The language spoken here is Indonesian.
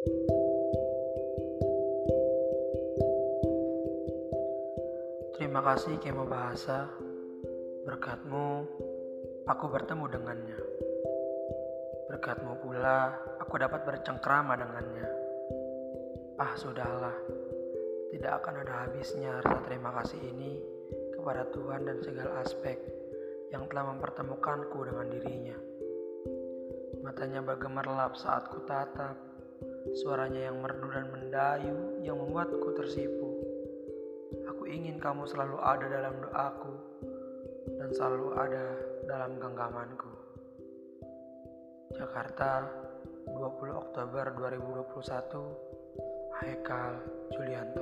Terima kasih Kemo Bahasa. Berkatmu aku bertemu dengannya. Berkatmu pula aku dapat bercengkrama dengannya. Ah sudahlah. Tidak akan ada habisnya rasa terima kasih ini Kepada Tuhan dan segala aspek Yang telah mempertemukanku dengan dirinya. Matanya bergemerlap saat ku tatap Suaranya yang merdu dan mendayu Yang membuatku tersipu ingin kamu selalu ada dalam doaku dan selalu ada dalam genggamanku. Jakarta, 20 Oktober 2021, Haikal Julianto.